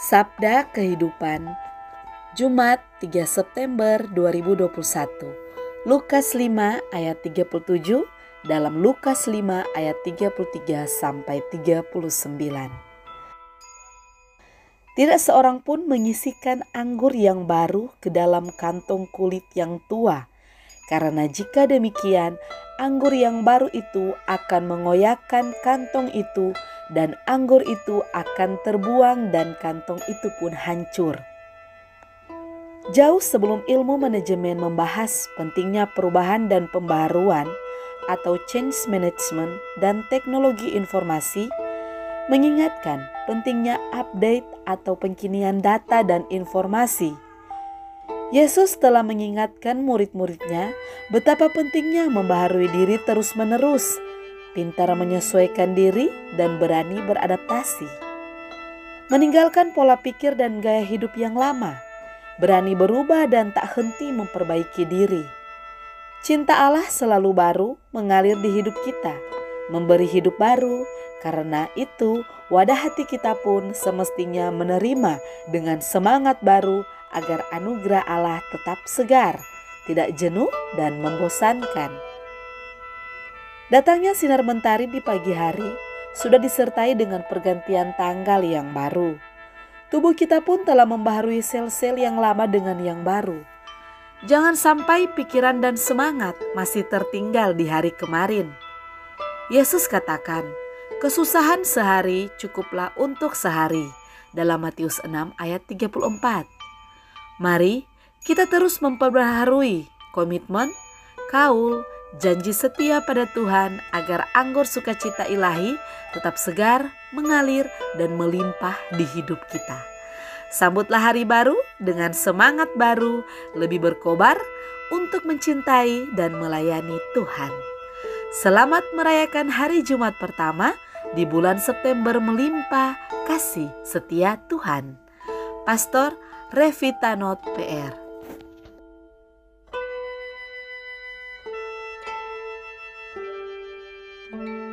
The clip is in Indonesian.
Sabda Kehidupan Jumat 3 September 2021 Lukas 5 ayat 37 dalam Lukas 5 ayat 33 sampai 39 Tidak seorang pun mengisikan anggur yang baru ke dalam kantong kulit yang tua. Karena jika demikian anggur yang baru itu akan mengoyakkan kantong itu dan anggur itu akan terbuang dan kantong itu pun hancur. Jauh sebelum ilmu manajemen membahas pentingnya perubahan dan pembaruan atau change management dan teknologi informasi, mengingatkan pentingnya update atau pengkinian data dan informasi. Yesus telah mengingatkan murid-muridnya betapa pentingnya membaharui diri terus-menerus pintar menyesuaikan diri, dan berani beradaptasi. Meninggalkan pola pikir dan gaya hidup yang lama, berani berubah dan tak henti memperbaiki diri. Cinta Allah selalu baru mengalir di hidup kita, memberi hidup baru. Karena itu, wadah hati kita pun semestinya menerima dengan semangat baru agar anugerah Allah tetap segar, tidak jenuh, dan membosankan. Datangnya sinar mentari di pagi hari sudah disertai dengan pergantian tanggal yang baru. Tubuh kita pun telah membaharui sel-sel yang lama dengan yang baru. Jangan sampai pikiran dan semangat masih tertinggal di hari kemarin. Yesus katakan, kesusahan sehari cukuplah untuk sehari. Dalam Matius 6 ayat 34. Mari kita terus memperbaharui komitmen, kaul, janji setia pada Tuhan agar anggur sukacita ilahi tetap segar, mengalir, dan melimpah di hidup kita. Sambutlah hari baru dengan semangat baru, lebih berkobar untuk mencintai dan melayani Tuhan. Selamat merayakan hari Jumat pertama di bulan September melimpah kasih setia Tuhan. Pastor Revita Not PR you